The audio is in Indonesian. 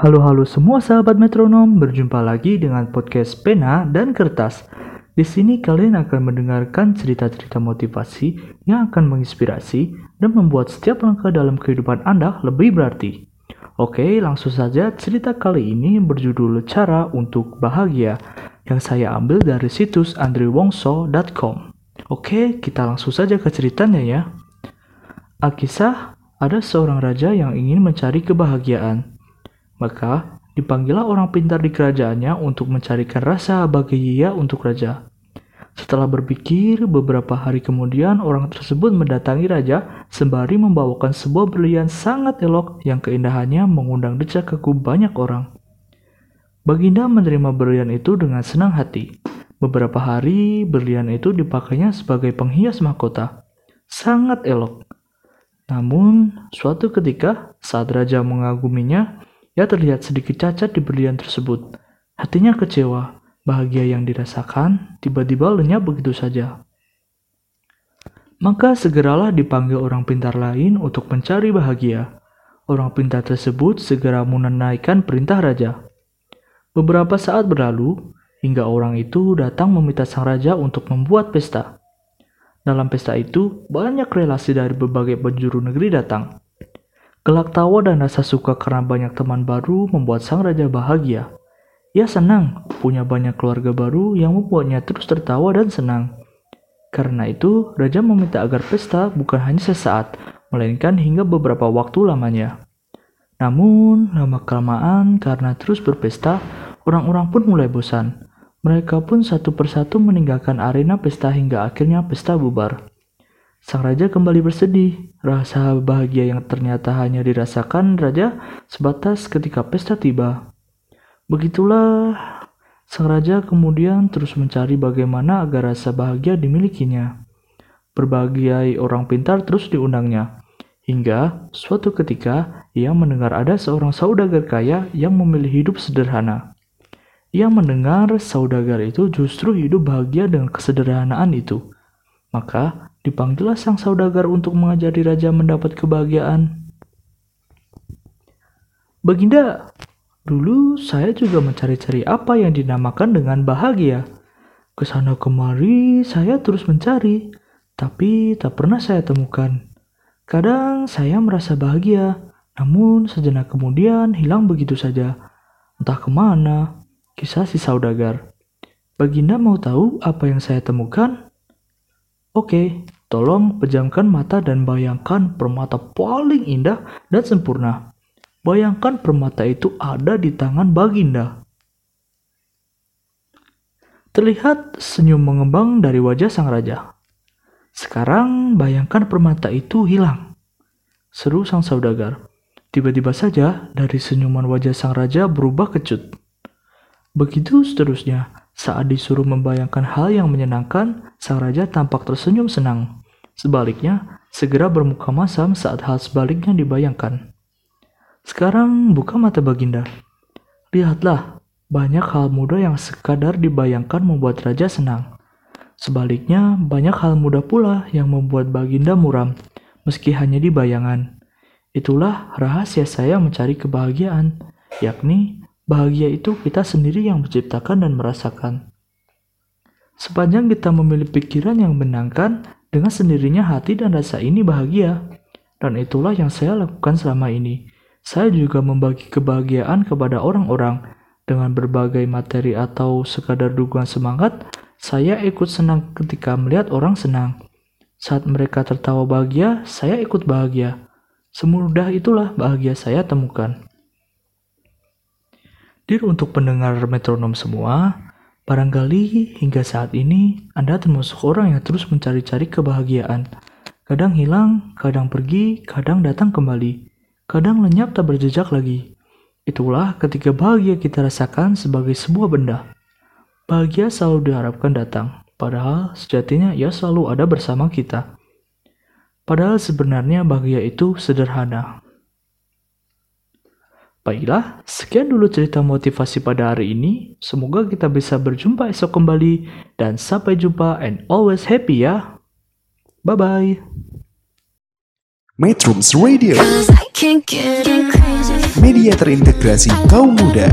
Halo-halo semua sahabat metronom, berjumpa lagi dengan podcast Pena dan Kertas. Di sini kalian akan mendengarkan cerita-cerita motivasi yang akan menginspirasi dan membuat setiap langkah dalam kehidupan Anda lebih berarti. Oke, langsung saja cerita kali ini berjudul Cara untuk Bahagia yang saya ambil dari situs andrewongso.com. Oke, kita langsung saja ke ceritanya ya. Alkisah, ada seorang raja yang ingin mencari kebahagiaan. Maka, dipanggillah orang pintar di kerajaannya untuk mencarikan rasa bahagia untuk raja. Setelah berpikir, beberapa hari kemudian orang tersebut mendatangi raja sembari membawakan sebuah berlian sangat elok yang keindahannya mengundang decak kagum banyak orang. Baginda menerima berlian itu dengan senang hati. Beberapa hari, berlian itu dipakainya sebagai penghias mahkota. Sangat elok. Namun, suatu ketika saat raja mengaguminya, ia terlihat sedikit cacat di berlian tersebut. Hatinya kecewa. Bahagia yang dirasakan tiba-tiba lenyap begitu saja. Maka segeralah dipanggil orang pintar lain untuk mencari bahagia. Orang pintar tersebut segera menunaikan perintah raja. Beberapa saat berlalu, hingga orang itu datang meminta sang raja untuk membuat pesta. Dalam pesta itu, banyak relasi dari berbagai penjuru negeri datang. Gelak tawa dan rasa suka karena banyak teman baru membuat sang raja bahagia. Ia senang punya banyak keluarga baru yang membuatnya terus tertawa dan senang. Karena itu, raja meminta agar pesta bukan hanya sesaat, melainkan hingga beberapa waktu lamanya. Namun, lama-kelamaan karena terus berpesta, orang-orang pun mulai bosan. Mereka pun satu persatu meninggalkan arena pesta hingga akhirnya pesta bubar. Sang raja kembali bersedih. Rasa bahagia yang ternyata hanya dirasakan raja sebatas ketika pesta tiba. Begitulah, sang raja kemudian terus mencari bagaimana agar rasa bahagia dimilikinya. Berbagai orang pintar terus diundangnya. Hingga suatu ketika ia mendengar ada seorang saudagar kaya yang memilih hidup sederhana. Ia mendengar saudagar itu justru hidup bahagia dengan kesederhanaan itu. Maka dipanggillah sang saudagar untuk mengajari raja mendapat kebahagiaan. Baginda, dulu saya juga mencari-cari apa yang dinamakan dengan bahagia. Ke sana kemari saya terus mencari, tapi tak pernah saya temukan. Kadang saya merasa bahagia, namun sejenak kemudian hilang begitu saja. Entah ke mana, kisah si saudagar. Baginda mau tahu apa yang saya temukan? Oke, tolong pejamkan mata dan bayangkan permata paling indah dan sempurna. Bayangkan permata itu ada di tangan Baginda. Terlihat senyum mengembang dari wajah sang raja. Sekarang bayangkan permata itu hilang. Seru sang saudagar. Tiba-tiba saja dari senyuman wajah sang raja berubah kecut. Begitu seterusnya, saat disuruh membayangkan hal yang menyenangkan, sang raja tampak tersenyum senang. Sebaliknya, segera bermuka masam saat hal sebaliknya dibayangkan. Sekarang buka mata Baginda. Lihatlah, banyak hal mudah yang sekadar dibayangkan membuat raja senang. Sebaliknya, banyak hal mudah pula yang membuat Baginda muram, meski hanya di bayangan. Itulah rahasia saya mencari kebahagiaan, yakni bahagia itu kita sendiri yang menciptakan dan merasakan. Sepanjang kita memilih pikiran yang menangkan, dengan sendirinya hati dan rasa ini bahagia. Dan itulah yang saya lakukan selama ini. Saya juga membagi kebahagiaan kepada orang-orang dengan berbagai materi atau sekadar dukungan semangat. Saya ikut senang ketika melihat orang senang. Saat mereka tertawa bahagia, saya ikut bahagia. Semudah itulah bahagia saya temukan. Dir untuk pendengar metronom semua, barangkali hingga saat ini Anda termasuk orang yang terus mencari-cari kebahagiaan. Kadang hilang, kadang pergi, kadang datang kembali. Kadang lenyap tak berjejak lagi. Itulah ketika bahagia kita rasakan sebagai sebuah benda. Bahagia selalu diharapkan datang, padahal sejatinya ia selalu ada bersama kita. Padahal sebenarnya bahagia itu sederhana. Baiklah, sekian dulu cerita motivasi pada hari ini. Semoga kita bisa berjumpa esok kembali dan sampai jumpa and always happy ya. Bye bye. Metrums Radio, media terintegrasi kaum muda.